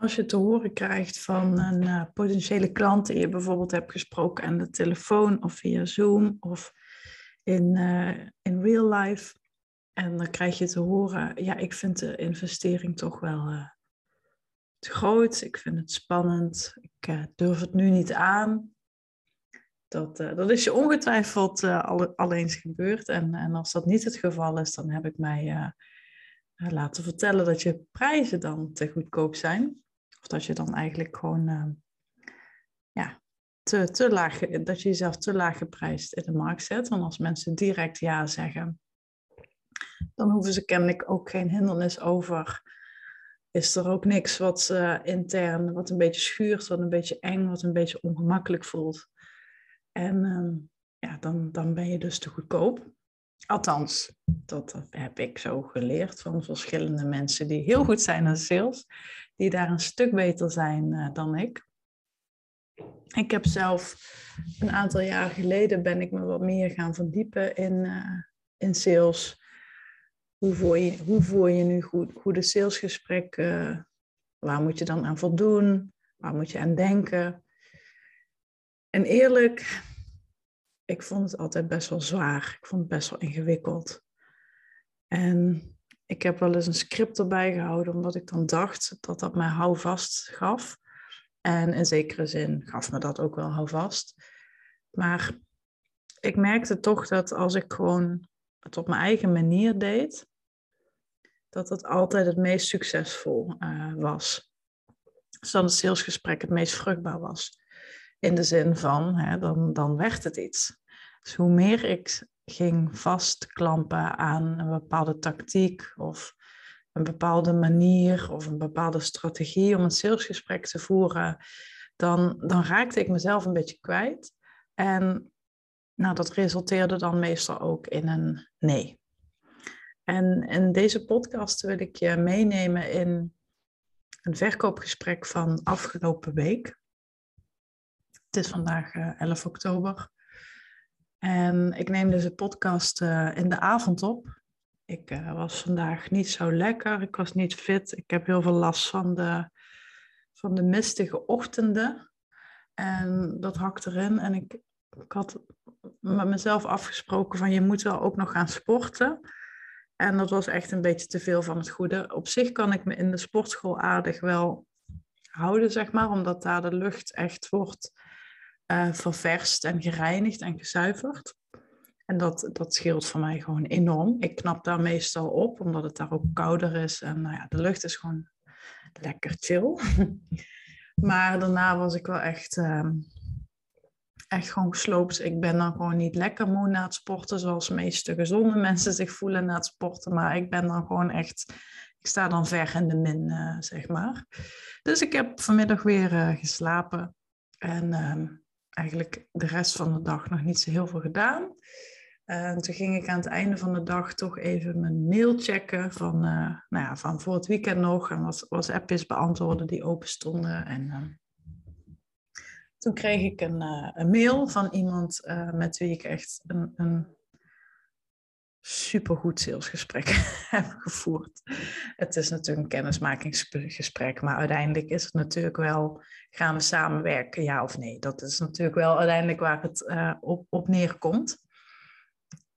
Als je te horen krijgt van een uh, potentiële klant die je bijvoorbeeld hebt gesproken aan de telefoon of via Zoom of in, uh, in real life. En dan krijg je te horen, ja, ik vind de investering toch wel uh, te groot. Ik vind het spannend. Ik durf het nu niet aan. Dat, dat is je ongetwijfeld al, al eens gebeurd. En, en als dat niet het geval is, dan heb ik mij laten vertellen dat je prijzen dan te goedkoop zijn. Dat je dan eigenlijk gewoon uh, ja, te, te laag, dat je jezelf te laag geprijsd in de markt zet. Want als mensen direct ja zeggen, dan hoeven ze kennelijk ook geen hindernis over. Is er ook niks wat uh, intern, wat een beetje schuurt, wat een beetje eng, wat een beetje ongemakkelijk voelt. En uh, ja, dan, dan ben je dus te goedkoop. Althans, dat heb ik zo geleerd van verschillende mensen die heel goed zijn in sales, die daar een stuk beter zijn uh, dan ik. Ik heb zelf een aantal jaar geleden ben ik me wat meer gaan verdiepen in, uh, in sales. Hoe voer je, hoe voer je nu goed, goede salesgesprekken? Waar moet je dan aan voldoen? Waar moet je aan denken? En eerlijk, ik vond het altijd best wel zwaar. Ik vond het best wel ingewikkeld. En ik heb wel eens een script erbij gehouden, omdat ik dan dacht dat dat mij houvast gaf. En in zekere zin gaf me dat ook wel houvast. Maar ik merkte toch dat als ik gewoon het op mijn eigen manier deed, dat het altijd het meest succesvol uh, was. Dus dat het salesgesprek het meest vruchtbaar was. In de zin van, hè, dan, dan werd het iets. Dus hoe meer ik ging vastklampen aan een bepaalde tactiek of een bepaalde manier of een bepaalde strategie om een salesgesprek te voeren, dan, dan raakte ik mezelf een beetje kwijt. En nou, dat resulteerde dan meestal ook in een nee. En in deze podcast wil ik je meenemen in een verkoopgesprek van afgelopen week. Het is vandaag 11 eh, oktober. En ik neem deze podcast uh, in de avond op. Ik uh, was vandaag niet zo lekker. Ik was niet fit. Ik heb heel veel last van de, van de mistige ochtenden. En dat hakt erin. En ik, ik had met mezelf afgesproken van je moet wel ook nog gaan sporten. En dat was echt een beetje te veel van het goede. Op zich kan ik me in de sportschool aardig wel houden, zeg maar. Omdat daar de lucht echt wordt uh, en gereinigd en gezuiverd. En dat, dat scheelt voor mij gewoon enorm. Ik knap daar meestal op, omdat het daar ook kouder is. En nou ja, de lucht is gewoon lekker chill. maar daarna was ik wel echt, uh, echt gewoon gesloopt. Ik ben dan gewoon niet lekker moe na het sporten, zoals de meeste gezonde mensen zich voelen na het sporten. Maar ik ben dan gewoon echt, ik sta dan ver in de min, uh, zeg maar. Dus ik heb vanmiddag weer uh, geslapen. En ehm, eigenlijk de rest van de dag nog niet zo heel veel gedaan. En toen ging ik aan het einde van de dag toch even mijn mail checken van, uh, nou ja, van voor het weekend nog. En wat, wat appjes beantwoorden die open stonden. En uh, toen kreeg ik een, uh, een mail van iemand met wie ik echt een, een supergoed salesgesprek heb gevoerd. Het is natuurlijk een kennismakingsgesprek, maar uiteindelijk is het natuurlijk wel, gaan we samenwerken, ja of nee? Dat is natuurlijk wel uiteindelijk waar het uh, op, op neerkomt.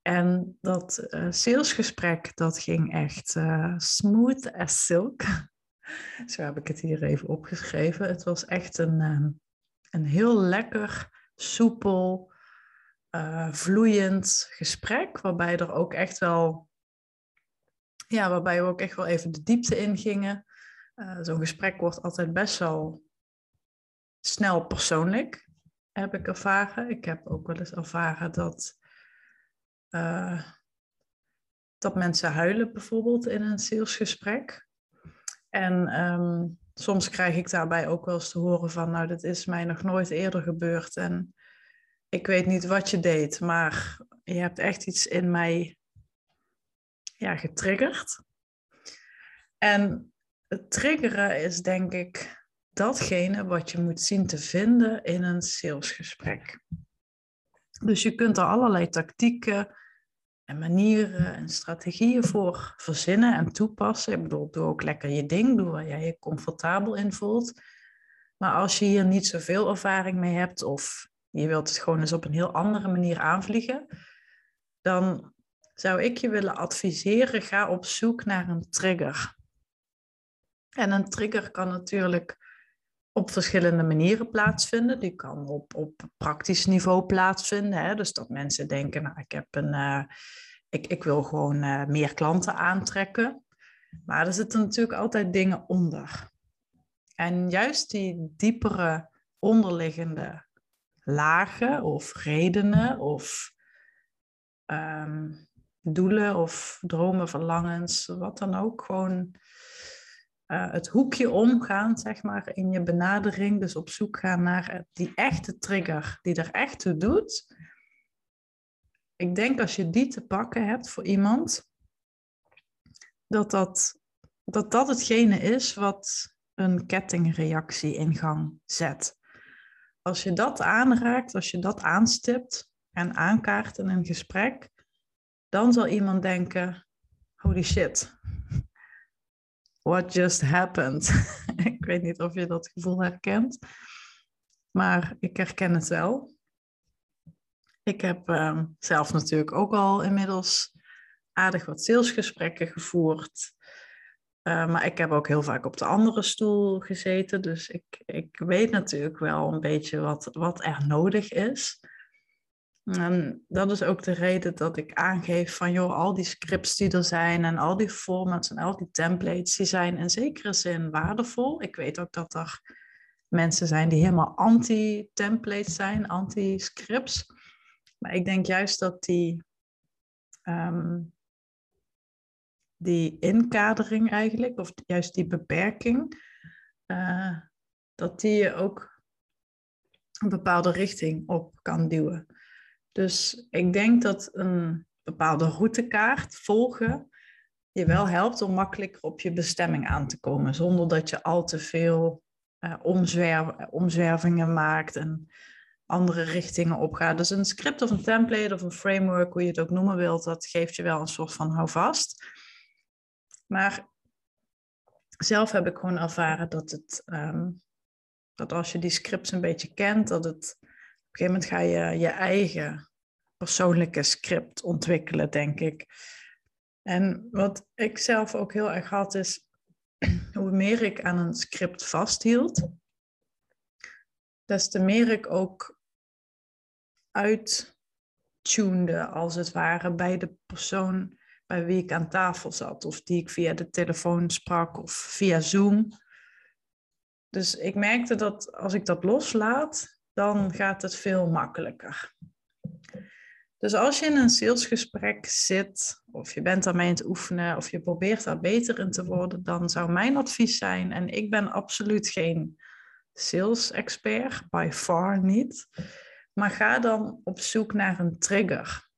En dat uh, salesgesprek, dat ging echt uh, smooth as silk. Zo heb ik het hier even opgeschreven. Het was echt een, een heel lekker, soepel, uh, vloeiend gesprek, waarbij er ook echt wel, ja, waarbij we ook echt wel even de diepte in gingen. Uh, Zo'n gesprek wordt altijd best wel snel persoonlijk, heb ik ervaren. Ik heb ook wel eens ervaren dat, uh, dat mensen huilen bijvoorbeeld in een salesgesprek. En um, soms krijg ik daarbij ook wel eens te horen van, nou, dat is mij nog nooit eerder gebeurd. En ik weet niet wat je deed, maar je hebt echt iets in mij ja, getriggerd. En het triggeren is denk ik datgene wat je moet zien te vinden in een salesgesprek. Dus je kunt er allerlei tactieken en manieren en strategieën voor verzinnen en toepassen. Ik bedoel, doe ook lekker je ding, doe waar jij je comfortabel in voelt. Maar als je hier niet zoveel ervaring mee hebt of je wilt het gewoon eens op een heel andere manier aanvliegen, dan zou ik je willen adviseren, ga op zoek naar een trigger. En een trigger kan natuurlijk op verschillende manieren plaatsvinden. Die kan op, op praktisch niveau plaatsvinden. Hè? Dus dat mensen denken, nou, ik, heb een, uh, ik, ik wil gewoon uh, meer klanten aantrekken. Maar er zitten natuurlijk altijd dingen onder. En juist die diepere onderliggende lagen of redenen of um, doelen of dromen, verlangens, wat dan ook, gewoon uh, het hoekje omgaan, zeg maar, in je benadering. Dus op zoek gaan naar die echte trigger die er echt toe doet. Ik denk als je die te pakken hebt voor iemand, dat dat, dat, dat hetgene is wat een kettingreactie in gang zet. Als je dat aanraakt, als je dat aanstipt en aankaart in een gesprek, dan zal iemand denken: holy shit, what just happened? ik weet niet of je dat gevoel herkent, maar ik herken het wel. Ik heb uh, zelf natuurlijk ook al inmiddels aardig wat salesgesprekken gevoerd. Uh, maar ik heb ook heel vaak op de andere stoel gezeten. Dus ik, ik weet natuurlijk wel een beetje wat, wat er nodig is. En dat is ook de reden dat ik aangeef van, joh, al die scripts die er zijn en al die formats en al die templates, die zijn in zekere zin waardevol. Ik weet ook dat er mensen zijn die helemaal anti-templates zijn, anti-scripts. Maar ik denk juist dat die, um, die inkadering eigenlijk, of juist die beperking, uh, dat die je ook een bepaalde richting op kan duwen. Dus ik denk dat een bepaalde routekaart volgen je wel helpt om makkelijker op je bestemming aan te komen, zonder dat je al te veel omzwerv omzwervingen maakt en andere richtingen opgaat. Dus een script of een template of een framework, hoe je het ook noemen wilt, dat geeft je wel een soort van houvast. Maar zelf heb ik gewoon ervaren dat het, um, dat als je die scripts een beetje kent, dat het op een gegeven moment ga je je eigen persoonlijke script ontwikkelen, denk ik. En wat ik zelf ook heel erg had, is hoe meer ik aan een script vasthield, des te meer ik ook uittunede, als het ware, bij de persoon bij wie ik aan tafel zat, of die ik via de telefoon sprak of via Zoom. Dus ik merkte dat als ik dat loslaat, dan gaat het veel makkelijker. Dus als je in een salesgesprek zit, of je bent daarmee aan het oefenen, of je probeert daar beter in te worden, dan zou mijn advies zijn, en ik ben absoluut geen sales expert, by far niet, maar ga dan op zoek naar een trigger.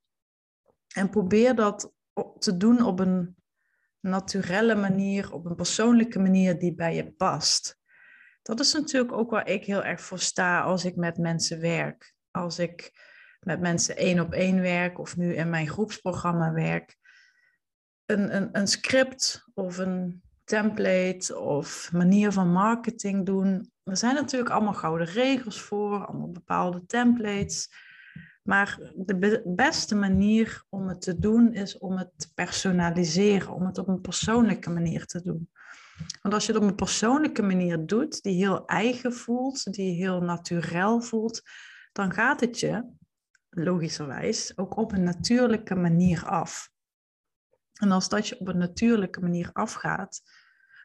En probeer dat te doen op een naturelle manier, op een persoonlijke manier die bij je past. Dat is natuurlijk ook waar ik heel erg voor sta als ik met mensen werk. Als ik met mensen één op één werk of nu in mijn groepsprogramma werk. Een, een, een script of een template of manier van marketing doen. Er zijn natuurlijk allemaal gouden regels voor, allemaal bepaalde templates. Maar de beste manier om het te doen is om het te personaliseren, om het op een persoonlijke manier te doen. Want als je het op een persoonlijke manier doet, die heel eigen voelt, die heel natuurlijk voelt, dan gaat het je, logischerwijs, ook op een natuurlijke manier af. En als dat je op een natuurlijke manier afgaat,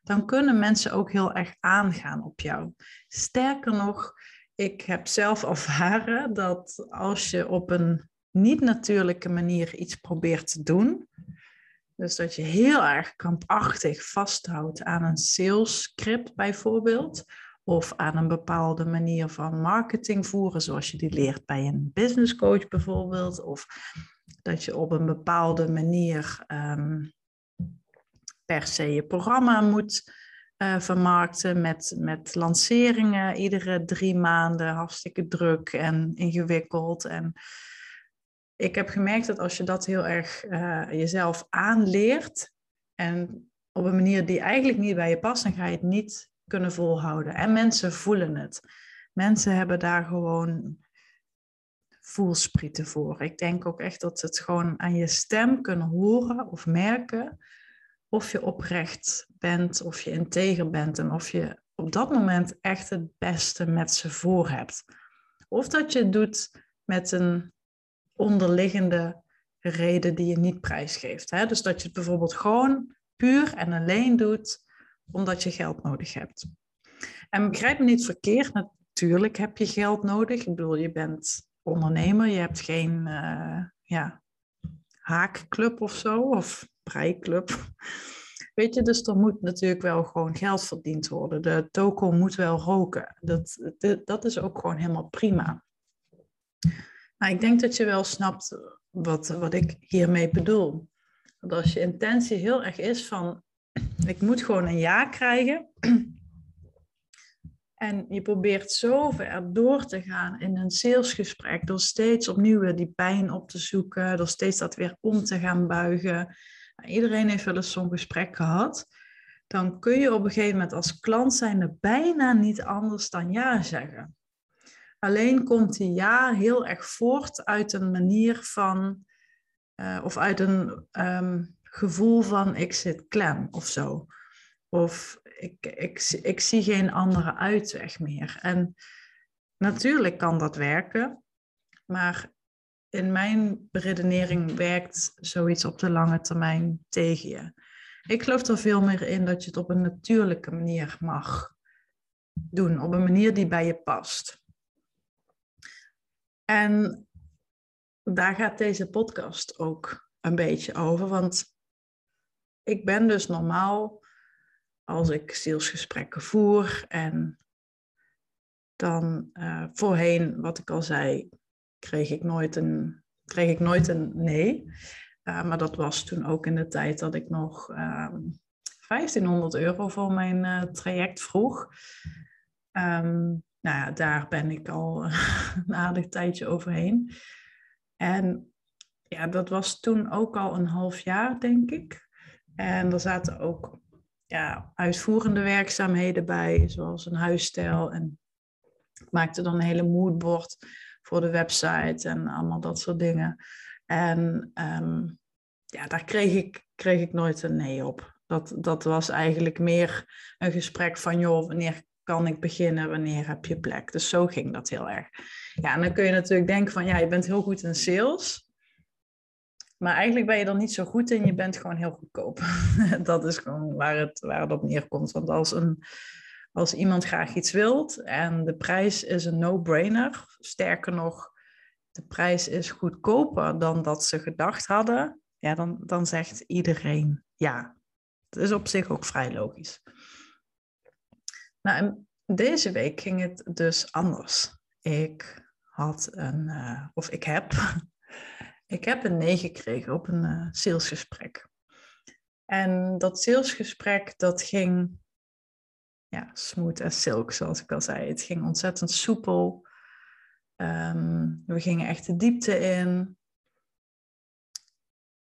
dan kunnen mensen ook heel erg aangaan op jou. Sterker nog, ik heb zelf ervaren dat als je op een niet-natuurlijke manier iets probeert te doen, dus dat je heel erg kampachtig vasthoudt aan een sales script bijvoorbeeld, of aan een bepaalde manier van marketing voeren, zoals je die leert bij een business coach bijvoorbeeld, of dat je op een bepaalde manier ehm, per se je programma moet uh, vermarkten met, met lanceringen iedere drie maanden, hartstikke druk en ingewikkeld. En ik heb gemerkt dat als je dat heel erg uh, jezelf aanleert en op een manier die eigenlijk niet bij je past, dan ga je het niet kunnen volhouden. En mensen voelen het. Mensen hebben daar gewoon voelsprieten voor. Ik denk ook echt dat ze het gewoon aan je stem kunnen horen of merken of je oprecht bent, of je integer bent en of je op dat moment echt het beste met ze voor hebt. Of dat je het doet met een onderliggende reden die je niet prijsgeeft. Hè? Dus dat je het bijvoorbeeld gewoon puur en alleen doet omdat je geld nodig hebt. En begrijp me niet verkeerd, natuurlijk heb je geld nodig. Ik bedoel, je bent ondernemer, je hebt geen uh, ja, haakclub of zo, of breiklub. Weet je, dus er moet natuurlijk wel gewoon geld verdiend worden. De toko moet wel roken. Dat, dat is ook gewoon helemaal prima. Maar ik denk dat je wel snapt wat, wat ik hiermee bedoel. Dat als je intentie heel erg is van, ik moet gewoon een ja krijgen. En je probeert zo ver door te gaan in een salesgesprek, door steeds opnieuw weer die pijn op te zoeken, door steeds dat weer om te gaan buigen. Iedereen heeft wel eens zo'n gesprek gehad. Dan kun je op een gegeven moment als klant zijn bijna niet anders dan ja zeggen. Alleen komt die ja heel erg voort uit een manier van, uh, of uit een um, gevoel van ik zit klem of zo. Of ik, ik, ik zie geen andere uitweg meer. En natuurlijk kan dat werken, maar in mijn redenering werkt zoiets op de lange termijn tegen je. Ik geloof er veel meer in dat je het op een natuurlijke manier mag doen, op een manier die bij je past. En daar gaat deze podcast ook een beetje over, want ik ben dus normaal als ik salesgesprekken voer en dan uh, voorheen, wat ik al zei, kreeg ik nooit een, kreeg ik nooit een nee. Uh, maar dat was toen ook in de tijd dat ik nog uh, ehm, 1500 euro voor mijn uh, traject vroeg. Um, nou ja, daar ben ik al een aardig tijdje overheen. En ja, dat was toen ook al een half jaar, denk ik. En er zaten ook ja, uitvoerende werkzaamheden bij, zoals een huisstijl. En ik maakte dan een hele moodboard voor de website en allemaal dat soort dingen. En um, ja, daar kreeg ik, kreeg ik nooit een nee op. Dat, dat was eigenlijk meer een gesprek van, joh, wanneer kan ik beginnen, wanneer heb je plek? Dus zo ging dat heel erg. Ja, en dan kun je natuurlijk denken van, ja, je bent heel goed in sales. Maar eigenlijk ben je er niet zo goed in, je bent gewoon heel goedkoop. dat is gewoon waar het, waar het op neerkomt. Want als, een, als iemand graag iets wilt en de prijs is een no-brainer, sterker nog, de prijs is goedkoper dan dat ze gedacht hadden, ja, dan, dan zegt iedereen ja. Dat is op zich ook vrij logisch. Nou, deze week ging het dus anders. Ik had een, uh, of ik heb ik heb een nee gekregen op een uh, salesgesprek. En dat salesgesprek, dat ging ja, smooth as silk, zoals ik al zei. Het ging ontzettend soepel. Um, we gingen echt de diepte in.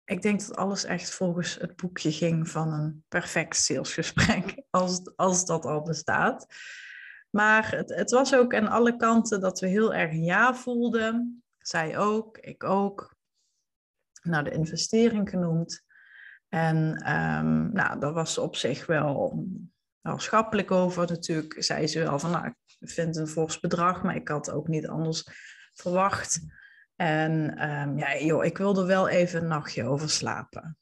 Ik denk dat alles echt volgens het boekje ging van een perfect salesgesprek, als, als dat al bestaat. Maar het, het was ook aan alle kanten dat we heel erg ja voelden. Zij ook, ik ook nou, de investering genoemd. En um, nou, daar was op zich wel, wel schappelijk over. Natuurlijk zei ze wel van, nou, ik vind een fors bedrag, maar ik had ook niet anders verwacht. En um, ja, joh, ik wilde wel even een nachtje over slapen.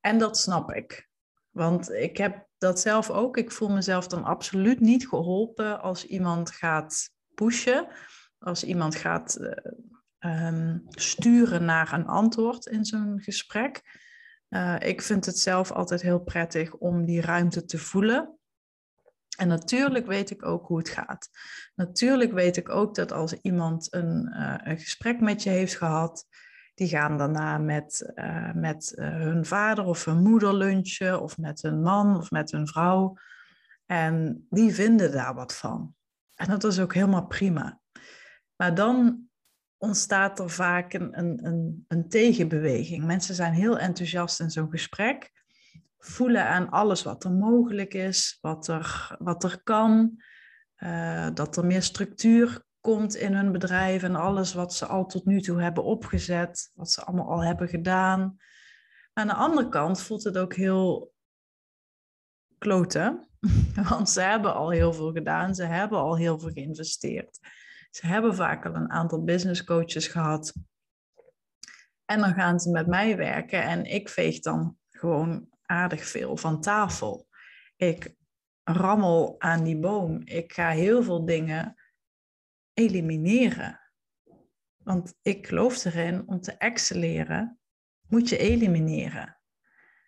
En dat snap ik. Want ik heb dat zelf ook. Ik voel mezelf dan absoluut niet geholpen als iemand gaat pushen. Als iemand gaat uh, um, sturen naar een antwoord in zo'n gesprek. Uh, ik vind het zelf altijd heel prettig om die ruimte te voelen. En natuurlijk weet ik ook hoe het gaat. Natuurlijk weet ik ook dat als iemand een, uh, een gesprek met je heeft gehad, Die gaan daarna met, uh, met hun vader of hun moeder lunchen, of met hun man of met hun vrouw. En die vinden daar wat van. En dat is ook helemaal prima. Maar dan ontstaat er vaak een, een, een, tegenbeweging. Mensen zijn heel enthousiast in zo'n gesprek, voelen aan alles wat er mogelijk is, wat er, wat er kan, uh, dat er meer structuur komt in hun bedrijf en alles wat ze al tot nu toe hebben opgezet, wat ze allemaal al hebben gedaan. Aan de andere kant voelt het ook heel kloten, want ze hebben al heel veel gedaan, ze hebben al heel veel geïnvesteerd. Ze hebben vaak al een aantal business coaches gehad. En dan gaan ze met mij werken en ik veeg dan gewoon aardig veel van tafel. Ik rammel aan die boom. Ik ga heel veel dingen elimineren. Want ik geloof erin, om te excelleren, moet je elimineren.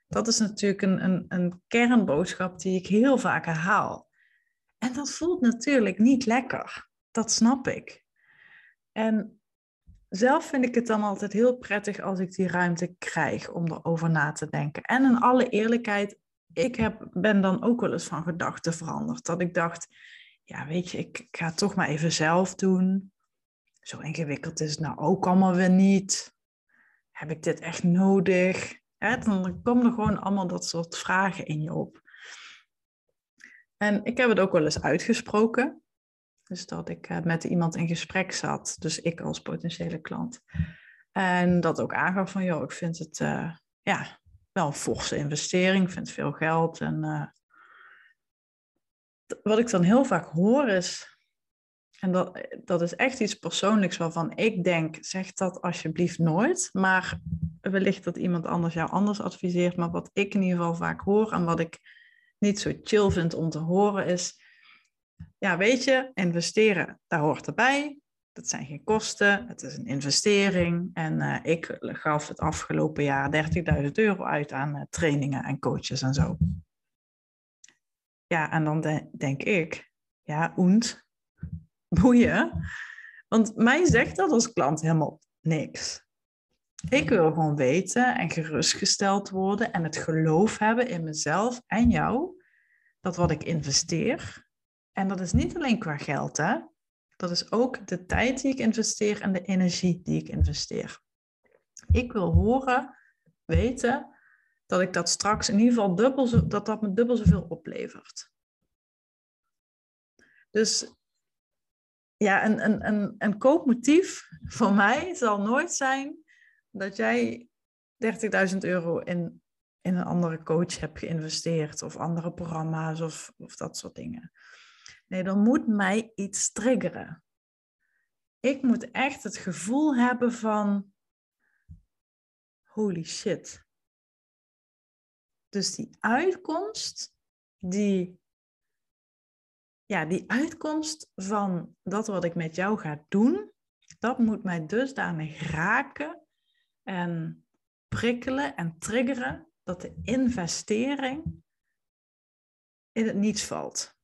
Dat is natuurlijk een, een, een kernboodschap die ik heel vaak herhaal. En dat voelt natuurlijk niet lekker. Dat snap ik. En zelf vind ik het dan altijd heel prettig als ik die ruimte krijg om erover na te denken. En in alle eerlijkheid, ik heb, ben dan ook wel eens van gedachten veranderd. Dat ik dacht, ja weet je, ik, ga het toch maar even zelf doen. Zo ingewikkeld is het nou ook allemaal weer niet. Heb ik dit echt nodig? dan komen er gewoon allemaal dat soort vragen in je op. En ik heb het ook wel eens uitgesproken. Dus dat ik eh, met iemand in gesprek zat, dus ik als potentiële klant. En dat ook aangaf van, joh, ik vind het uh, ja, wel een forse investering, ik vind veel geld. En uh, wat ik dan heel vaak hoor is, en dat, dat is echt iets persoonlijks waarvan ik denk, zeg dat alsjeblieft nooit. Maar wellicht dat iemand anders jou anders adviseert. Maar wat ik in ieder geval vaak hoor en wat ik niet zo chill vind om te horen is, ja weet je, investeren, daar hoort erbij. Dat zijn geen kosten, het is een investering. En uh, ik gaf het afgelopen jaar 30.000 euro uit aan uh, trainingen en coaches en zo. Ja, en dan de denk ik, ja, oend, boeien. Want mij zegt dat als klant helemaal niks. Ik wil gewoon weten en gerustgesteld worden en het geloof hebben in mezelf en jou dat wat ik investeer, en dat is niet alleen qua geld, hè? dat is ook de tijd die ik investeer en de energie die ik investeer. Ik wil horen, weten dat ik dat straks in ieder geval dubbel dat dat me dubbel zoveel oplevert. Dus ja, een, een, een, een koopmotief voor mij zal nooit zijn dat jij 30.000 euro in, in een andere coach hebt geïnvesteerd of andere programma's of, of dat soort dingen. Nee, dan moet mij iets triggeren. Ik moet echt het gevoel hebben van holy shit. Dus die uitkomst, die, ja, die uitkomst van dat wat ik met jou ga doen, dat moet mij dusdanig raken en prikkelen en triggeren dat de investering in het niets valt.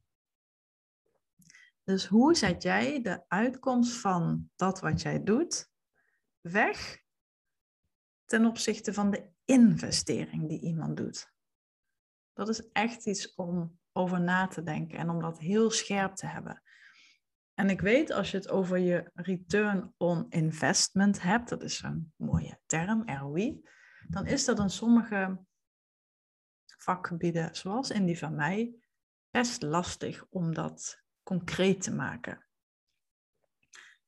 Dus hoe zet jij de uitkomst van dat wat jij doet weg ten opzichte van de investering die iemand doet? Dat is echt iets om over na te denken en om dat heel scherp te hebben. En ik weet als je het over je return on investment hebt, dat is een mooie term, ROI, dan is dat in sommige vakgebieden, zoals in die van mij, best lastig om dat concreet te maken.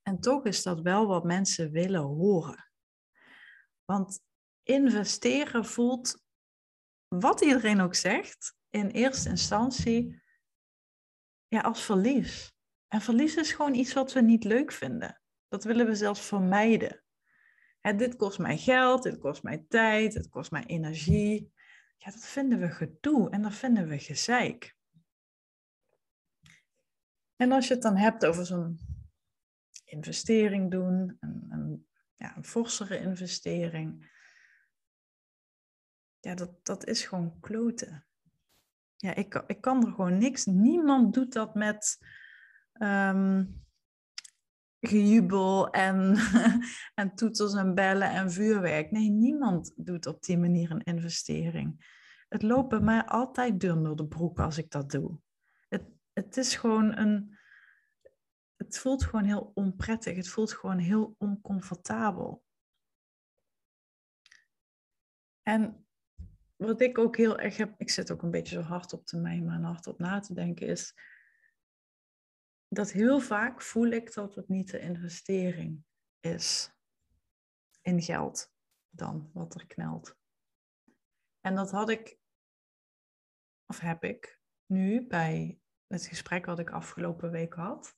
En toch is dat wel wat mensen willen horen. Want investeren voelt, wat iedereen ook zegt, in eerste instantie ja, als verlies. En verlies is gewoon iets wat we niet leuk vinden. Dat willen we zelfs vermijden. dit kost mij geld, dit kost mij tijd, het kost mij energie. Ja, dat vinden we gedoe en dat vinden we gezeik. En als je het dan hebt over zo'n investering doen, een, een, ja, een forsere investering, ja, dat, dat is gewoon kloten. Ja, ik, ik kan er gewoon niks. Niemand doet dat met, um, gejubel en, en toeters en bellen en vuurwerk. Nee, niemand doet op die manier een investering. Het loopt bij mij altijd dun door de broek als ik dat doe. Het, is gewoon een. Het voelt gewoon heel onprettig. Het voelt gewoon heel oncomfortabel. En wat ik ook heel erg heb, ik zit ook een beetje zo hard op te mijmen en hard op na te denken, is dat heel vaak voel ik dat het niet de investering is in geld dan wat er knelt. En dat had ik, of heb ik nu bij het gesprek wat ik afgelopen week had,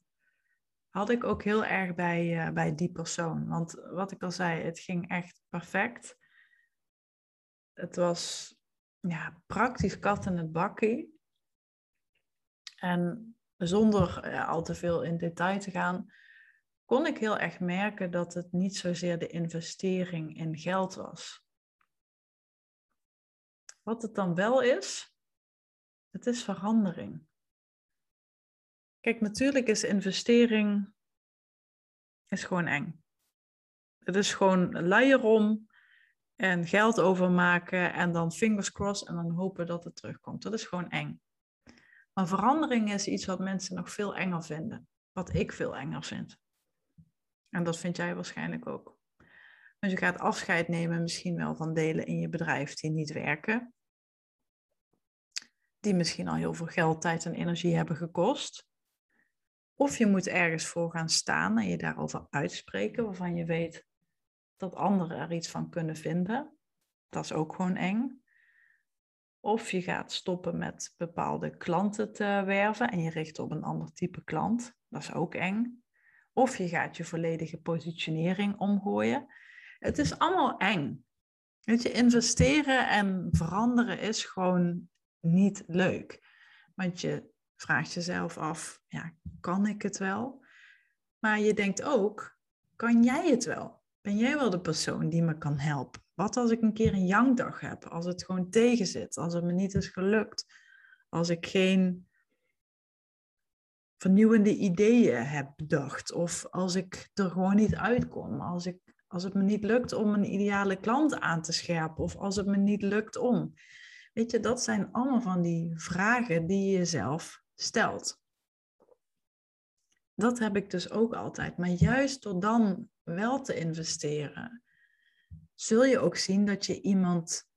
had ik ook heel erg bij, uh, bij die persoon. Want wat ik al zei, het ging echt perfect. Het was ja, praktisch kat in het bakkie. En zonder ja, al te veel in detail te gaan, kon ik heel erg merken dat het niet zozeer de investering in geld was. Wat het dan wel is, het is verandering. Kijk, natuurlijk is investering is gewoon eng. Het is gewoon luier om en geld overmaken en dan fingers crossed en dan hopen dat het terugkomt. Dat is gewoon eng. Maar verandering is iets wat mensen nog veel enger vinden. Wat ik veel enger vind. En dat vind jij waarschijnlijk ook. Dus je gaat afscheid nemen misschien wel van delen in je bedrijf die niet werken. Die misschien al heel veel geld, tijd en energie hebben gekost. Of je moet ergens voor gaan staan en je daarover uitspreken, waarvan je weet dat anderen er iets van kunnen vinden. Dat is ook gewoon eng. Of je gaat stoppen met bepaalde klanten te werven en je richt op een ander type klant. Dat is ook eng. Of je gaat je volledige positionering omgooien. Het is allemaal eng. Weet je, investeren en veranderen is gewoon niet leuk. Want je vraagt jezelf af, ja, kan ik het wel? Maar je denkt ook, kan jij het wel? Ben jij wel de persoon die me kan helpen? Wat als ik een keer een jankdag heb? Als het gewoon tegen zit, als het me niet is gelukt, als ik geen vernieuwende ideeën heb bedacht, of als ik er gewoon niet uitkom, als, ik, als het me niet lukt om een ideale klant aan te scherpen, of als het me niet lukt om. Weet je, dat zijn allemaal van die vragen die je jezelf stelt. Dat heb ik dus ook altijd. Maar juist door dan wel te investeren, zul je ook zien dat je iemand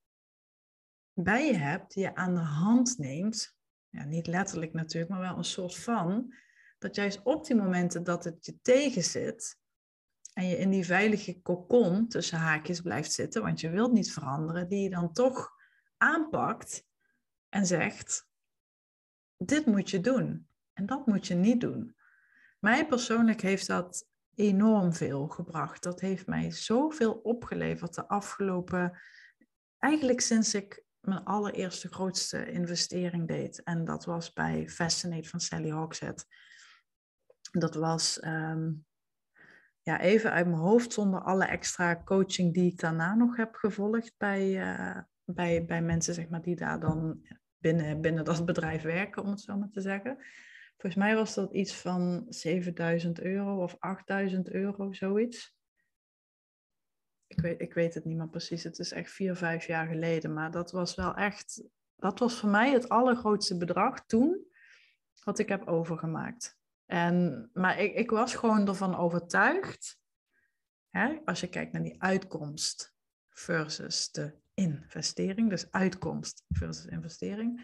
bij je hebt die je aan de hand neemt. Ja, niet letterlijk natuurlijk, maar wel een soort van. Dat juist op die momenten dat het je tegenzit en je in die veilige kokon tussen haakjes blijft zitten, want je wilt niet veranderen, die je dan toch aanpakt en zegt: Dit moet je doen en dat moet je niet doen. Mij persoonlijk heeft dat enorm veel gebracht. Dat heeft mij zoveel opgeleverd de afgelopen, eigenlijk sinds ik mijn allereerste grootste investering deed. En dat was bij Fascinate van Sally Hogshead. Dat was ehm, ja, even uit mijn hoofd zonder alle extra coaching die ik daarna nog heb gevolgd bij, uh, bij, bij mensen zeg maar, die daar dan binnen, binnen dat bedrijf werken, om het zo maar te zeggen. Volgens mij was dat iets van 7000 euro of 8000 euro, zoiets. Ik weet, ik weet het niet meer precies. Het is echt vier, vijf jaar geleden. Maar dat was wel echt. Dat was voor mij het allergrootste bedrag toen. Wat ik heb overgemaakt. En, maar ik, ik was gewoon ervan overtuigd. Hè, als je kijkt naar die uitkomst versus de investering. Dus uitkomst versus investering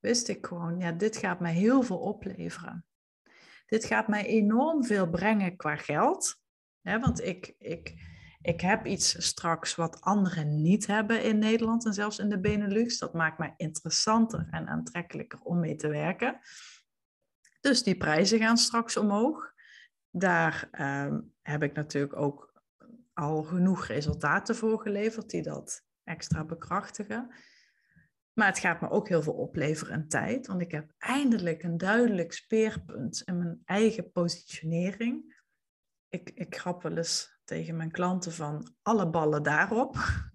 wist ik gewoon, ja, dit gaat mij heel veel opleveren. Dit gaat mij enorm veel brengen qua geld. Hè, want ik, ik, ik heb iets straks wat anderen niet hebben in Nederland en zelfs in de Benelux. Dat maakt mij interessanter en aantrekkelijker om mee te werken. Dus die prijzen gaan straks omhoog. Daar ehm, heb ik natuurlijk ook al genoeg resultaten voor geleverd die dat extra bekrachtigen. Maar het gaat me ook heel veel opleveren in tijd, want ik heb eindelijk een duidelijk speerpunt in mijn eigen positionering. Ik, ik grap wel eens tegen mijn klanten van alle ballen daarop.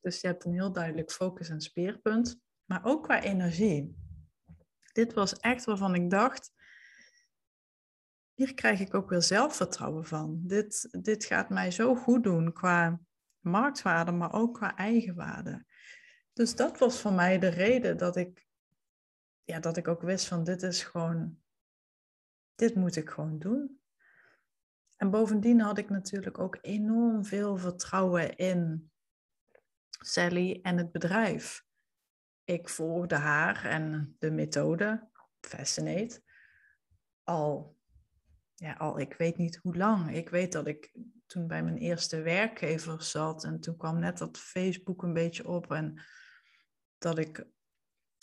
Dus je hebt een heel duidelijk focus en speerpunt, maar ook qua energie. Dit was echt waarvan ik dacht, hier krijg ik ook weer zelfvertrouwen van. Dit, dit gaat mij zo goed doen qua marktwaarde, maar ook qua eigenwaarde. Dus dat was voor mij de reden dat ik, ja, dat ik ook wist van dit is gewoon, dit moet ik gewoon doen. En bovendien had ik natuurlijk ook enorm veel vertrouwen in Sally en het bedrijf. Ik volgde haar en de methode, Fascinate, al, ja, al ik weet niet hoe lang. Ik weet dat ik toen bij mijn eerste werkgever zat en toen kwam net dat Facebook een beetje op en dat ik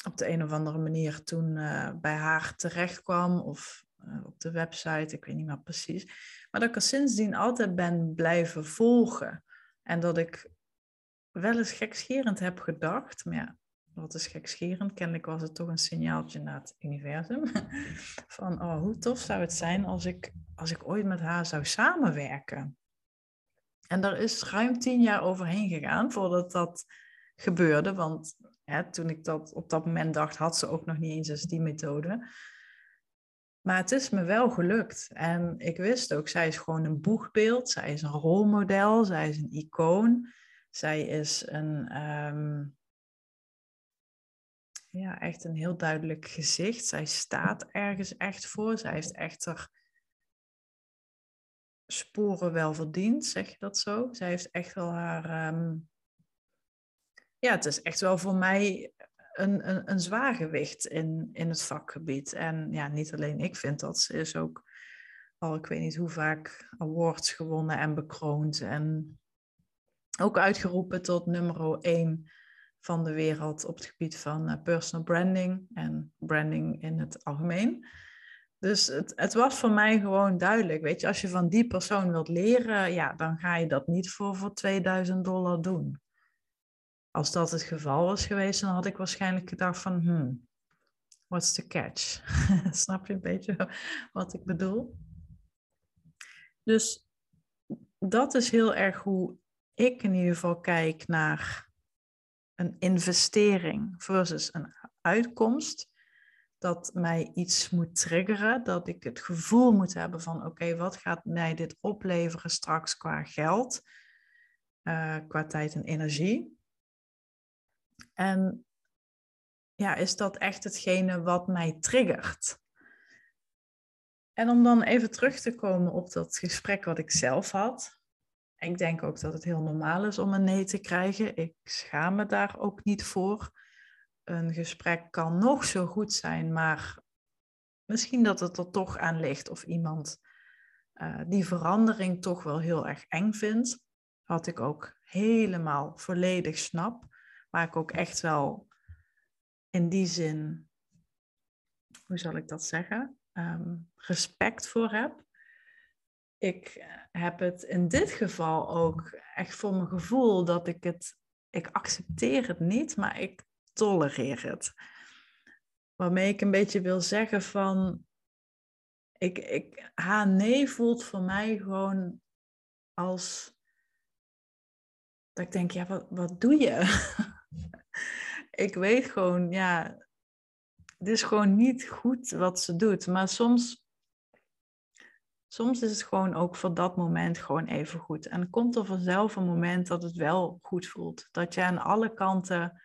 op de een of andere manier toen uh, bij haar terecht kwam of uh, op de website, ik weet niet meer precies. Maar dat ik er sindsdien altijd ben blijven volgen. En dat ik wel eens gekscherend heb gedacht, maar ja, wat is gekscherend? Kennelijk was het toch een signaaltje naar het universum. Van, oh, hoe tof zou het zijn als ik, als ik ooit met haar zou samenwerken. En daar is ruim tien jaar overheen gegaan voordat dat gebeurde. Want hè, toen ik dat op dat moment dacht, had ze ook nog niet eens die methode. Maar het is me wel gelukt. En ik wist ook, zij is gewoon een boegbeeld. Zij is een rolmodel. Zij is een icoon. Zij is een, ehm, ja, echt een heel duidelijk gezicht. Zij staat ergens echt voor. Zij heeft echt er sporen wel verdiend, zeg je dat zo? Zij heeft echt wel haar. Ehm, ja, het is echt wel voor mij een, een, een zwaargewicht in, in het vakgebied. En ja, niet alleen ik vind dat. Ze is ook al, ik weet niet hoe vaak, awards gewonnen en bekroond. En ook uitgeroepen tot nummer 1 van de wereld op het gebied van eh, personal branding en branding in het algemeen. Dus het, het was voor mij gewoon duidelijk. Weet je, als je van die persoon wilt leren, ja, dan ga je dat niet voor, voor 2000 dollar doen. Als dat het geval was geweest, dan had ik waarschijnlijk gedacht van, hmm, what's the catch? Snap je een beetje wat ik bedoel? Dus dat is heel erg hoe ik in ieder geval kijk naar een investering versus een uitkomst. Dat mij iets moet triggeren, dat ik het gevoel moet hebben van oké, wat gaat mij dit opleveren straks qua geld, uh, qua tijd en energie. En ja, is dat echt hetgene wat mij triggert? En om dan even terug te komen op dat gesprek wat ik zelf had. Ik denk ook dat het heel normaal is om een nee te krijgen. Ik schaam me daar ook niet voor. Een gesprek kan nog zo goed zijn, maar misschien dat het er toch aan ligt of iemand uh, die verandering toch wel heel erg eng vindt. Wat ik ook helemaal volledig snap. Waar ik ook echt wel in die zin, hoe zal ik dat zeggen, um, respect voor heb. Ik heb het in dit geval ook echt voor mijn gevoel dat ik het, ik accepteer het niet, maar ik tolereer het. Waarmee ik een beetje wil zeggen van, ik, ik, haar nee voelt voor mij gewoon als dat ik denk, ja, wat, wat doe je? ik weet gewoon, ja, het is gewoon niet goed wat ze doet. Maar soms, soms is het gewoon ook voor dat moment gewoon even goed. En komt er vanzelf een moment dat het wel goed voelt. Dat je aan alle kanten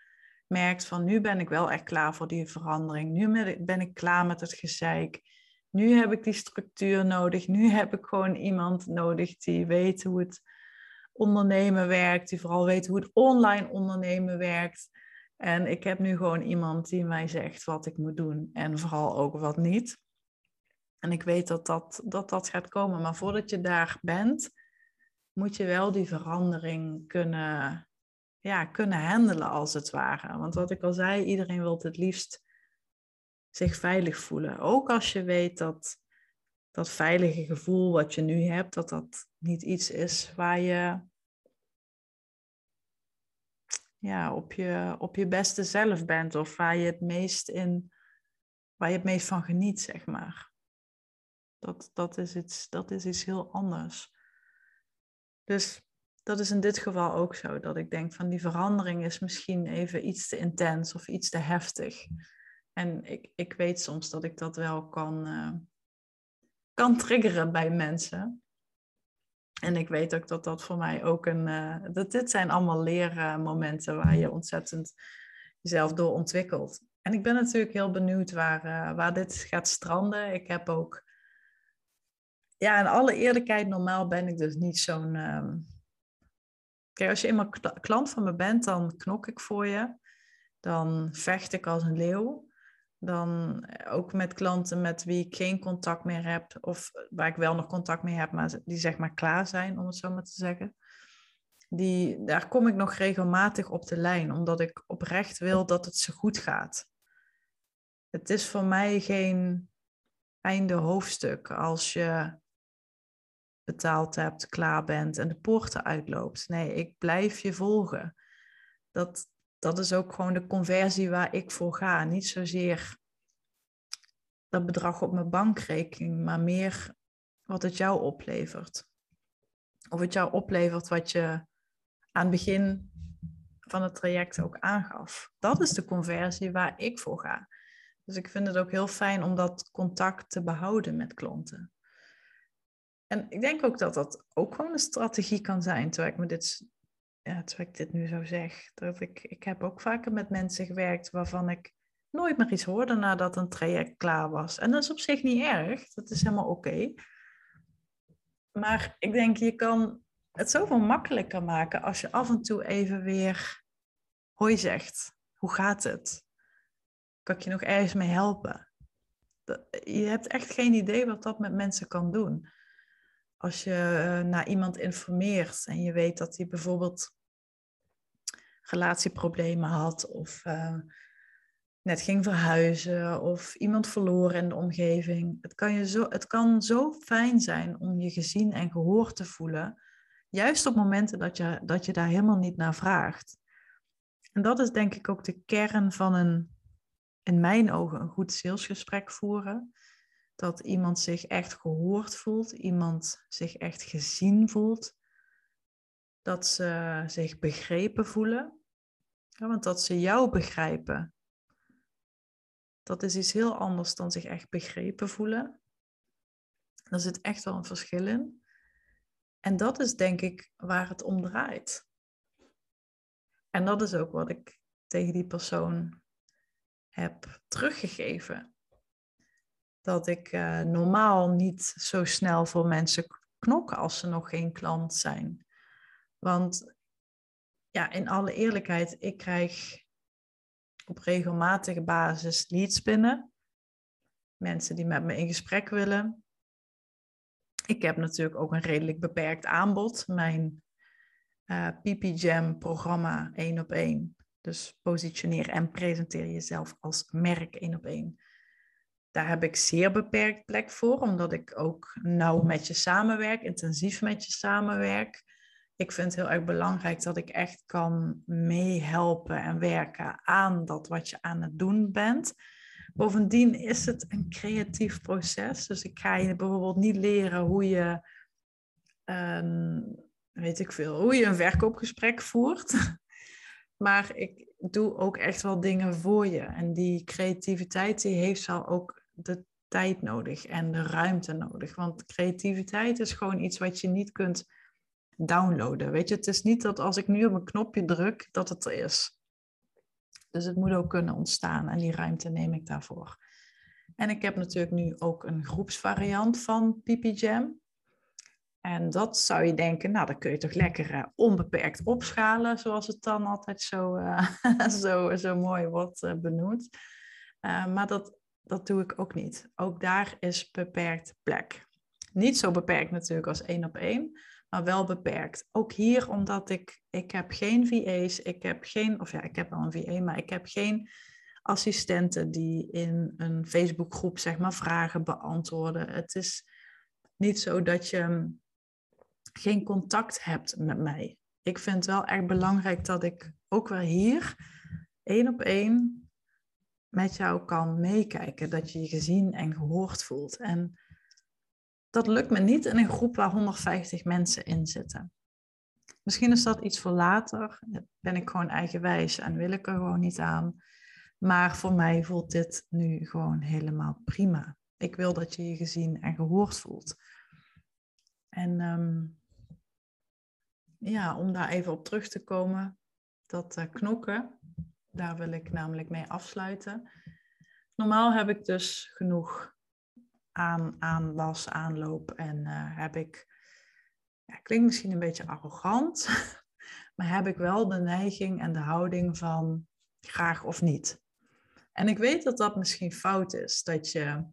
van nu ben ik wel echt klaar voor die verandering. Nu ben ik klaar met het gezeik. Nu heb ik die structuur nodig. Nu heb ik gewoon iemand nodig die weet hoe het ondernemen werkt, die vooral weet hoe het online ondernemen werkt. En ik heb nu gewoon iemand die mij zegt wat ik moet doen en vooral ook wat niet. En ik weet dat dat, dat, dat gaat komen. Maar voordat je daar bent, moet je wel die verandering kunnen, ja, kunnen handelen als het ware. Want wat ik al zei, iedereen wil het liefst zich veilig voelen. Ook als je weet dat dat veilige gevoel wat je nu hebt, dat dat niet iets is waar je ja, op, je, op je beste zelf bent of waar je het meest in, waar je het meest van geniet, zeg maar. Dat, dat, is, iets, dat is iets heel anders. Dus dat is in dit geval ook zo, dat ik denk van die verandering is misschien even iets te intens of iets te heftig. En ik, ik weet soms dat ik dat wel kan, uh, kan triggeren bij mensen. En ik weet ook dat dat voor mij ook een. Uh, dat dit zijn allemaal leermomenten waar je ontzettend jezelf door ontwikkelt. En ik ben natuurlijk heel benieuwd waar, uh, waar dit gaat stranden. Ik heb ook. Ja, in alle eerlijkheid, normaal ben ik dus niet zo'n. Kijk, als je eenmaal klant van me bent, dan knok ik voor je. Dan vecht ik als een leeuw dan eh, ook met klanten met wie ik geen contact meer heb, of waar ik wel nog contact mee heb, maar die zeg maar klaar zijn, om het zo maar te zeggen. Die, daar kom ik nog regelmatig op de lijn, omdat ik oprecht wil dat het ze goed gaat. Het is voor mij geen einde hoofdstuk als je betaald hebt, klaar bent en de poorten uitloopt. Nee, ik blijf je volgen. Dat, dat is ook gewoon de conversie waar ik voor ga. Niet zozeer dat bedrag op mijn bankrekening, maar meer wat het jou oplevert. Of het jou oplevert wat je aan het begin van het traject ook aangaf. Dat is de conversie waar ik voor ga. Dus ik vind het ook heel fijn om dat contact te behouden met klanten. En ik denk ook dat dat ook gewoon een strategie kan zijn, terwijl ik dit ja, terwijl ik dit nu zo zeg, dat ik, ik heb ook vaker met mensen gewerkt waarvan ik nooit meer iets hoorde nadat een traject klaar was. En dat is op zich niet erg, dat is helemaal oké. Maar ik denk, je kan het zoveel makkelijker maken als je af en toe even weer hoi zegt. Hoe gaat het? Kan ik je nog ergens mee helpen? Je hebt echt geen idee wat dat met mensen kan doen als je eh, naar iemand informeert en je weet dat hij bijvoorbeeld relatieproblemen had of uh, net ging verhuizen of iemand verloren in de omgeving. Het kan, je zo, het kan zo fijn zijn om je gezien en gehoord te voelen, juist op momenten dat je, dat je daar helemaal niet naar vraagt. En dat is denk ik ook de kern van een, in mijn ogen, een goed salesgesprek voeren dat iemand zich echt gehoord voelt, iemand zich echt gezien voelt, dat ze zich begrepen voelen. Ja, want dat ze jou begrijpen, dat is iets heel anders dan zich echt begrepen voelen. Daar zit echt wel een verschil in. En dat is denk ik waar het om draait. En dat is ook wat ik tegen die persoon heb teruggegeven dat ik uh, normaal niet zo snel voor mensen knok als ze nog geen klant zijn. Want ja, in alle eerlijkheid, ik krijg op regelmatige basis leads binnen. Mensen die met me in gesprek willen. Ik heb natuurlijk ook een redelijk beperkt aanbod. Mijn eh, PP Jam programma 1 op 1. Dus positioneer en presenteer jezelf als merk 1 op 1 daar heb ik zeer beperkt plek voor, omdat ik ook nauw met je samenwerk, intensief met je samenwerk. Ik vind het heel erg belangrijk dat ik echt kan meehelpen en werken aan dat wat je aan het doen bent. Bovendien is het een creatief proces. Dus ik ga je bijvoorbeeld niet leren hoe je, weet ik veel, hoe je een verkoopgesprek voert. Maar ik doe ook echt wel dingen voor je. En die creativiteit die heeft zal ook de tijd nodig en de ruimte nodig. Want creativiteit is gewoon iets wat je niet kunt downloaden. Weet je, het is niet dat als ik nu op een knopje druk, dat het er is. Dus het moet ook kunnen ontstaan en die ruimte neem ik daarvoor. En ik heb natuurlijk nu ook een groepsvariant van Pipi Jam. En dat zou je denken, nou dan kun je toch lekker uh, onbeperkt opschalen, zoals het dan altijd zo, uh, zo, zo mooi wordt uh, benoemd. maar dat dat doe ik ook niet. Ook daar is beperkt plek. Niet zo beperkt natuurlijk als één op één, maar wel beperkt. Ook hier omdat ik, ik heb geen VA's, ik heb geen, of ja, ik heb wel een VA, maar ik heb geen assistenten die in een Facebookgroep zeg maar vragen beantwoorden. Het is niet zo dat je geen contact hebt met mij. Ik vind het wel erg belangrijk dat ik ook weer hier één op één met jou kan meekijken, dat je je gezien en gehoord voelt. En dat lukt me niet in een groep waar 150 mensen in zitten. Misschien is dat iets voor later. Ben ik gewoon eigenwijs en wil ik er gewoon niet aan. Maar voor mij voelt dit nu gewoon helemaal prima. Ik wil dat je je gezien en gehoord voelt. En ehm, ja, om daar even op terug te komen, dat uh, knokken, daar wil ik namelijk mee afsluiten. Normaal heb ik dus genoeg aan, aanwas, aanloop en uh, heb ik, ja, klinkt misschien een beetje arrogant, maar heb ik wel de neiging en de houding van graag of niet. En ik weet dat dat misschien fout is, dat je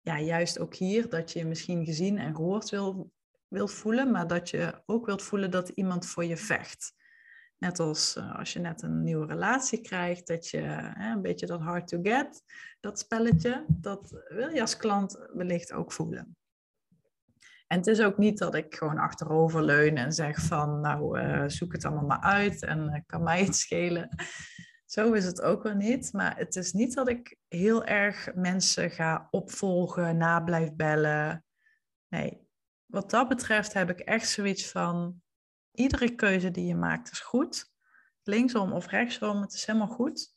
ja, juist ook hier, dat je je misschien gezien en gehoord wil, wilt voelen, maar dat je ook wilt voelen dat iemand voor je vecht. Net als uh, als je net een nieuwe relatie krijgt, dat je hè, een beetje dat hard to get, dat spelletje, dat wil je als klant wellicht ook voelen. En het is ook niet dat ik gewoon achterover leun en zeg van, nou, uh, zoek het allemaal maar uit en uh, kan mij het schelen. Zo is het ook wel niet. Maar het is niet dat ik heel erg mensen ga opvolgen, na blijf bellen. Nee, wat dat betreft heb ik echt zoiets van: iedere keuze die je maakt is goed. Linksom of rechtsom, het is helemaal goed.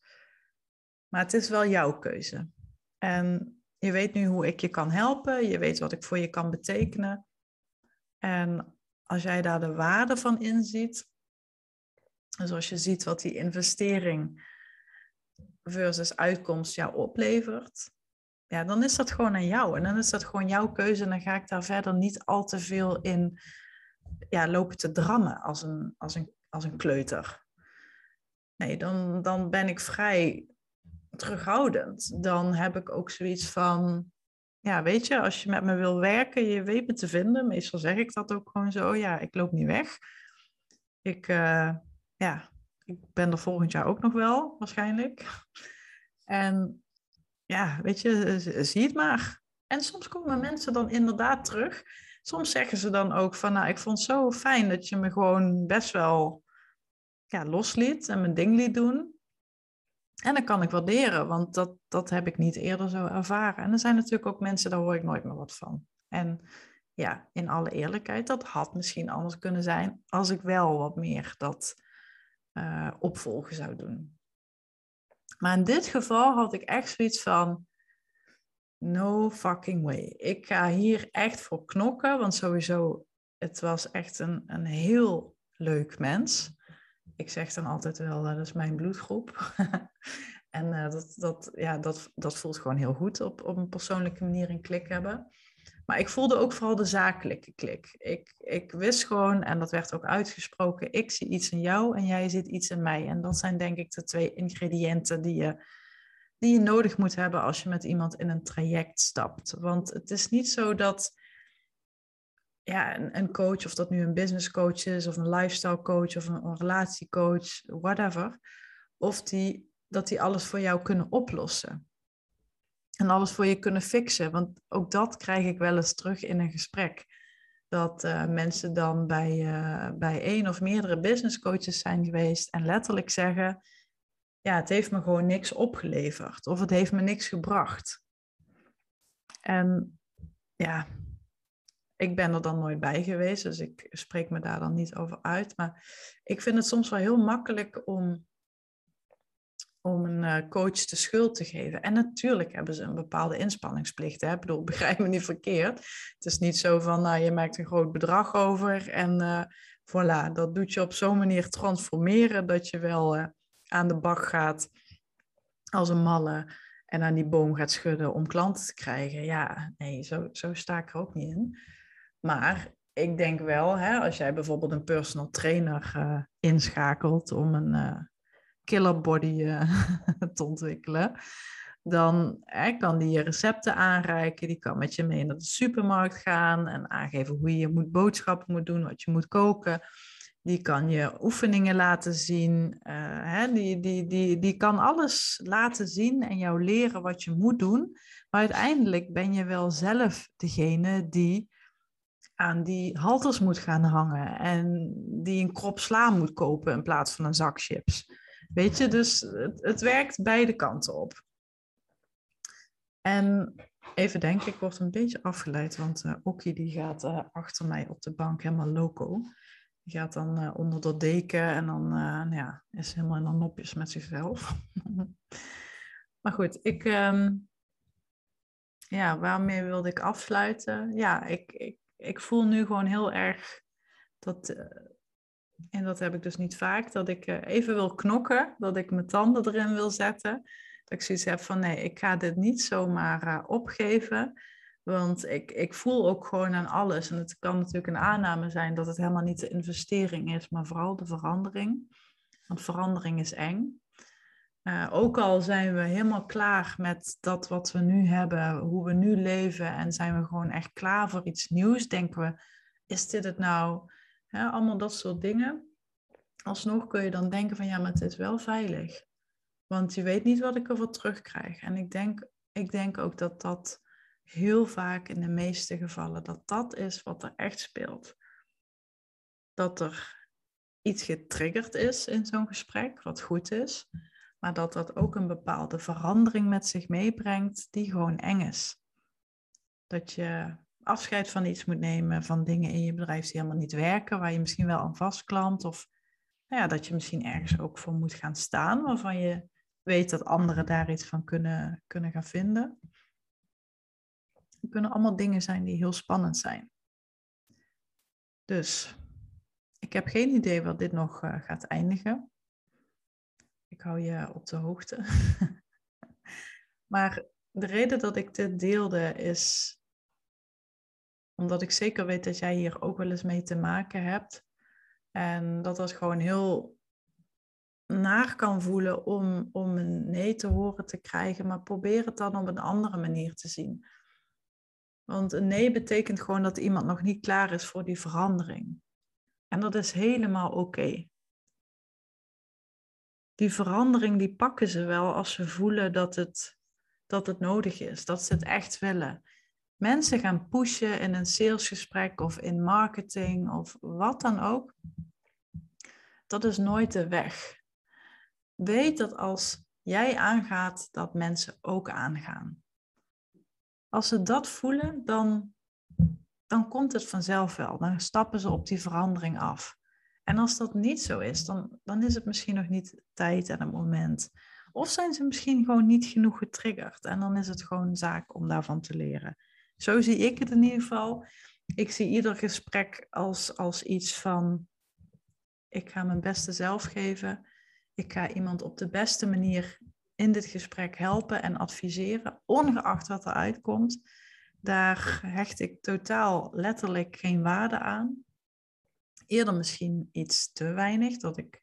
Maar het is wel jouw keuze. En je weet nu hoe ik je kan helpen. Je weet wat ik voor je kan betekenen. En als jij daar de waarde van inziet, dus als je ziet wat die investering versus uitkomst jou oplevert, ja, dan is dat gewoon aan jou. En dan is dat gewoon jouw keuze. En dan ga ik daar verder niet al te veel in ja, lopen te drammen als een, als een, als een kleuter. Nee, dan, dan ben ik vrij terughoudend. Dan heb ik ook zoiets van, ja, weet je, als je met me wil werken, je weet me te vinden. Meestal zeg ik dat ook gewoon zo, ja, ik loop niet weg. Ik, uh, ja, ik ben er volgend jaar ook nog wel, waarschijnlijk. En ja, weet je, zie het maar. En soms komen mensen dan inderdaad terug. Soms zeggen ze dan ook van, nou, ik vond het zo fijn dat je me gewoon best wel ja, losliet en mijn ding liet doen. En dat kan ik waarderen, want dat, dat heb ik niet eerder zo ervaren. En er zijn natuurlijk ook mensen, daar hoor ik nooit meer wat van. En ja, in alle eerlijkheid, dat had misschien anders kunnen zijn als ik wel wat meer dat uh, opvolgen zou doen. Maar in dit geval had ik echt zoiets van, no fucking way. Ik ga hier echt voor knokken, want sowieso, het was echt een, een heel leuk mens. Ik zeg dan altijd wel, dat is mijn bloedgroep. en uh, dat, dat, ja, dat, dat voelt gewoon heel goed op, op een persoonlijke manier een klik hebben. Maar ik voelde ook vooral de zakelijke klik. Ik, ik wist gewoon, en dat werd ook uitgesproken, ik zie iets in jou en jij ziet iets in mij. En dat zijn denk ik de twee ingrediënten die je, die je nodig moet hebben als je met iemand in een traject stapt. Want het is niet zo dat ja, een, een coach, of dat nu een business coach is, of een lifestyle coach, of een, relatiecoach, whatever, of die, dat die alles voor jou kunnen oplossen en alles voor je kunnen fixen. Want ook dat krijg ik wel eens terug in een gesprek. Dat uh, mensen dan bij, uh, bij één of meerdere business coaches zijn geweest en letterlijk zeggen: Ja, het heeft me gewoon niks opgeleverd of het heeft me niks gebracht. En ja, ik ben er dan nooit bij geweest, dus ik spreek me daar dan niet over uit. Maar ik vind het soms wel heel makkelijk om om een eh, coach de schuld te geven. En natuurlijk hebben ze een bepaalde inspanningsplicht. Hè? Ik bedoel, begrijp me niet verkeerd. Het is niet zo van, nou, je maakt een groot bedrag over en uh, voilà, dat doet je op zo'n manier transformeren dat je wel uh, aan de bak gaat als een malle en aan die boom gaat schudden om klanten te krijgen. Ja, nee, zo, zo sta ik er ook niet in. Maar ik denk wel, hè, als jij bijvoorbeeld een personal trainer inschakelt om een killer body uh, te ontwikkelen. Dan hè, kan die je recepten aanreiken, die kan met je mee naar de supermarkt gaan en aangeven hoe je moet boodschappen moet doen, wat je moet koken. Die kan je oefeningen laten zien. Uh, hè, die, die, die, die kan alles laten zien en jou leren wat je moet doen. Maar uiteindelijk ben je wel zelf degene die aan die halters moet gaan hangen en die een krop sla moet kopen in plaats van een zak chips. Weet je, dus het, het werkt beide kanten op. En even denken, ik word een beetje afgeleid, want uh, die gaat uh, achter mij op de bank helemaal loco. Die gaat dan uh, onder de deken en dan nou ja, is helemaal in de nopjes met zichzelf. maar goed, ik, um, ja, waarmee wilde ik afsluiten? Ja, ik, ik, ik voel nu gewoon heel erg dat, uh, en dat heb ik dus niet vaak, dat ik uh, even wil knokken, dat ik mijn tanden erin wil zetten. Dat ik zoiets heb van nee, ik ga dit niet zomaar uh, opgeven. Want ik, ik voel ook gewoon aan alles. En het kan natuurlijk een aanname zijn dat het helemaal niet de investering is, maar vooral de verandering. Want verandering is eng. Uh, ook al zijn we helemaal klaar met dat wat we nu hebben, hoe we nu leven en zijn we gewoon echt klaar voor iets nieuws, denken we, is dit het nou? Allemaal dat soort dingen. Alsnog kun je dan denken van ja, maar het is wel veilig. Want je weet niet wat ik ervoor terugkrijg. En ik denk, ik denk ook dat dat heel vaak in de meeste gevallen, dat dat is wat er echt speelt. Dat er iets getriggerd is in zo'n gesprek, wat goed is maar dat dat ook een bepaalde verandering met zich meebrengt die gewoon eng is. Dat je afscheid van iets moet nemen, van dingen in je bedrijf die helemaal niet werken, waar je misschien wel aan vastklampt, of nou ja, dat je misschien ergens ook voor moet gaan staan, waarvan je weet dat anderen daar iets van kunnen, kunnen gaan vinden. Het kunnen allemaal dingen zijn die heel spannend zijn. Dus ik heb geen idee wat dit nog uh, gaat eindigen. Ik hou je op de hoogte. maar de reden dat ik dit deelde is omdat ik zeker weet dat jij hier ook wel eens mee te maken hebt. En dat dat gewoon heel naar kan voelen om, om een nee te horen te krijgen, maar probeer het dan op een andere manier te zien. Want een nee betekent gewoon dat iemand nog niet klaar is voor die verandering. En dat is helemaal oké die verandering die pakken ze wel als ze voelen dat het, dat het nodig is, dat ze het echt willen. Mensen gaan pushen in een salesgesprek of in marketing of wat dan ook. Dat is nooit de weg. Weet dat als jij aangaat, dat mensen ook aangaan. Als ze dat voelen, dan, dan komt het vanzelf wel. Dan stappen ze op die verandering af. En als dat niet zo is, dan, dan is het misschien nog niet tijd en het moment. Of zijn ze misschien gewoon niet genoeg getriggerd en dan is het gewoon zaak om daarvan te leren. Zo zie ik het in ieder geval. Ik zie ieder gesprek als, als iets van, ik ga mijn beste zelf geven. Ik ga iemand op de beste manier in dit gesprek helpen en adviseren, ongeacht wat er uitkomt. Daar hecht ik totaal letterlijk geen waarde aan eerder misschien iets te weinig, dat ik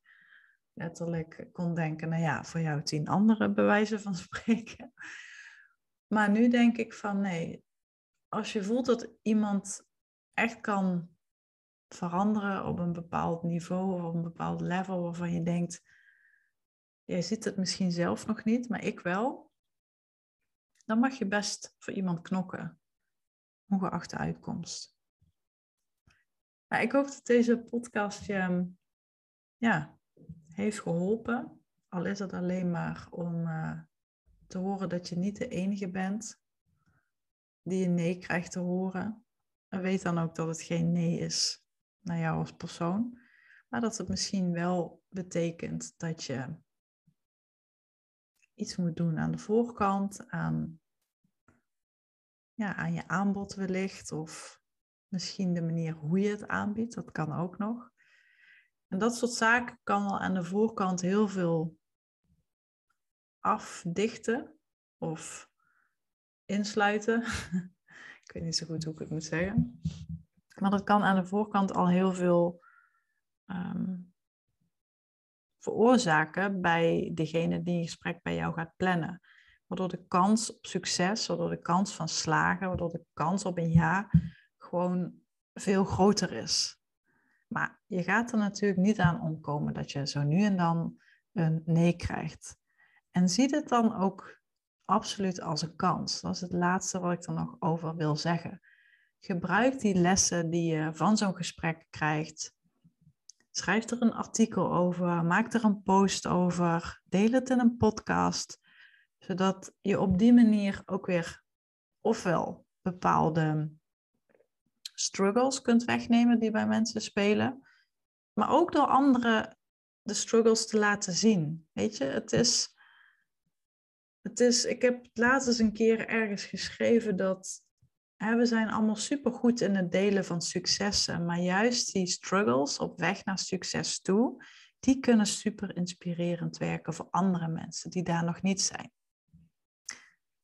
letterlijk kon denken, nou ja, voor jou tien andere bewijzen van spreken. Maar nu denk ik van nee, als je voelt dat iemand echt kan veranderen op een bepaald niveau of op een bepaald level waarvan je denkt, jij ziet het misschien zelf nog niet, maar ik wel, dan mag je best voor iemand knokken, ongeacht de uitkomst. Maar ik hoop dat deze podcast je ja, heeft geholpen. Al is het alleen maar om uh, te horen dat je niet de enige bent die een nee krijgt te horen. En weet dan ook dat het geen nee is naar jou als persoon. Maar dat het misschien wel betekent dat je iets moet doen aan de voorkant, aan, ja, aan je aanbod wellicht. Of Misschien de manier hoe je het aanbiedt, dat kan ook nog. En dat soort zaken kan al aan de voorkant heel veel afdichten of insluiten. ik weet niet zo goed hoe ik het moet zeggen. Maar dat kan aan de voorkant al heel veel ehm, veroorzaken bij degene die een gesprek bij jou gaat plannen. Waardoor de kans op succes, waardoor de kans van slagen, waardoor de kans op een ja gewoon veel groter is. Maar je gaat er natuurlijk niet aan omkomen dat je zo nu en dan een nee krijgt. En zie het dan ook absoluut als een kans. Dat is het laatste wat ik er nog over wil zeggen. Gebruik die lessen die je van zo'n gesprek krijgt. Schrijf er een artikel over, maak er een post over, deel het in een podcast, zodat je op die manier ook weer ofwel bepaalde struggles kunt wegnemen die bij mensen spelen. Maar ook door anderen de struggles te laten zien. Weet je, het is. het is, ik heb laatst eens een keer ergens geschreven dat we zijn allemaal super goed in het delen van successen, maar juist die struggles op weg naar succes toe, die kunnen super inspirerend werken voor andere mensen die daar nog niet zijn.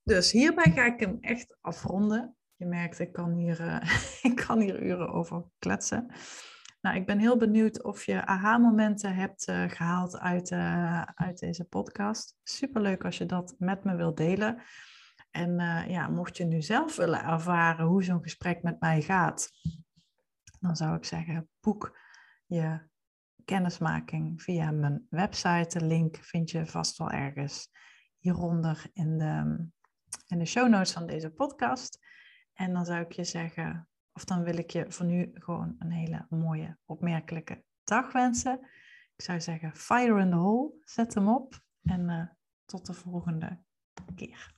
Dus hierbij ga ik hem echt afronden. Je merkt, ik kan hier, uh, ik kan hier uren over kletsen. Nou, ik ben heel benieuwd of je aha-momenten hebt uh, gehaald uit, uh, uit deze podcast. Superleuk als je dat met me wilt delen. En ja, mocht je nu zelf willen ervaren hoe zo'n gesprek met mij gaat, dan zou ik zeggen, boek je kennismaking via mijn website. De link vind je vast wel ergens hieronder in de, in de show notes van deze podcast. En dan zou ik je zeggen, of dan wil ik je voor nu gewoon een hele mooie, opmerkelijke dag wensen. Ik zou zeggen, fire in the hole, zet hem op en uh, tot de volgende keer.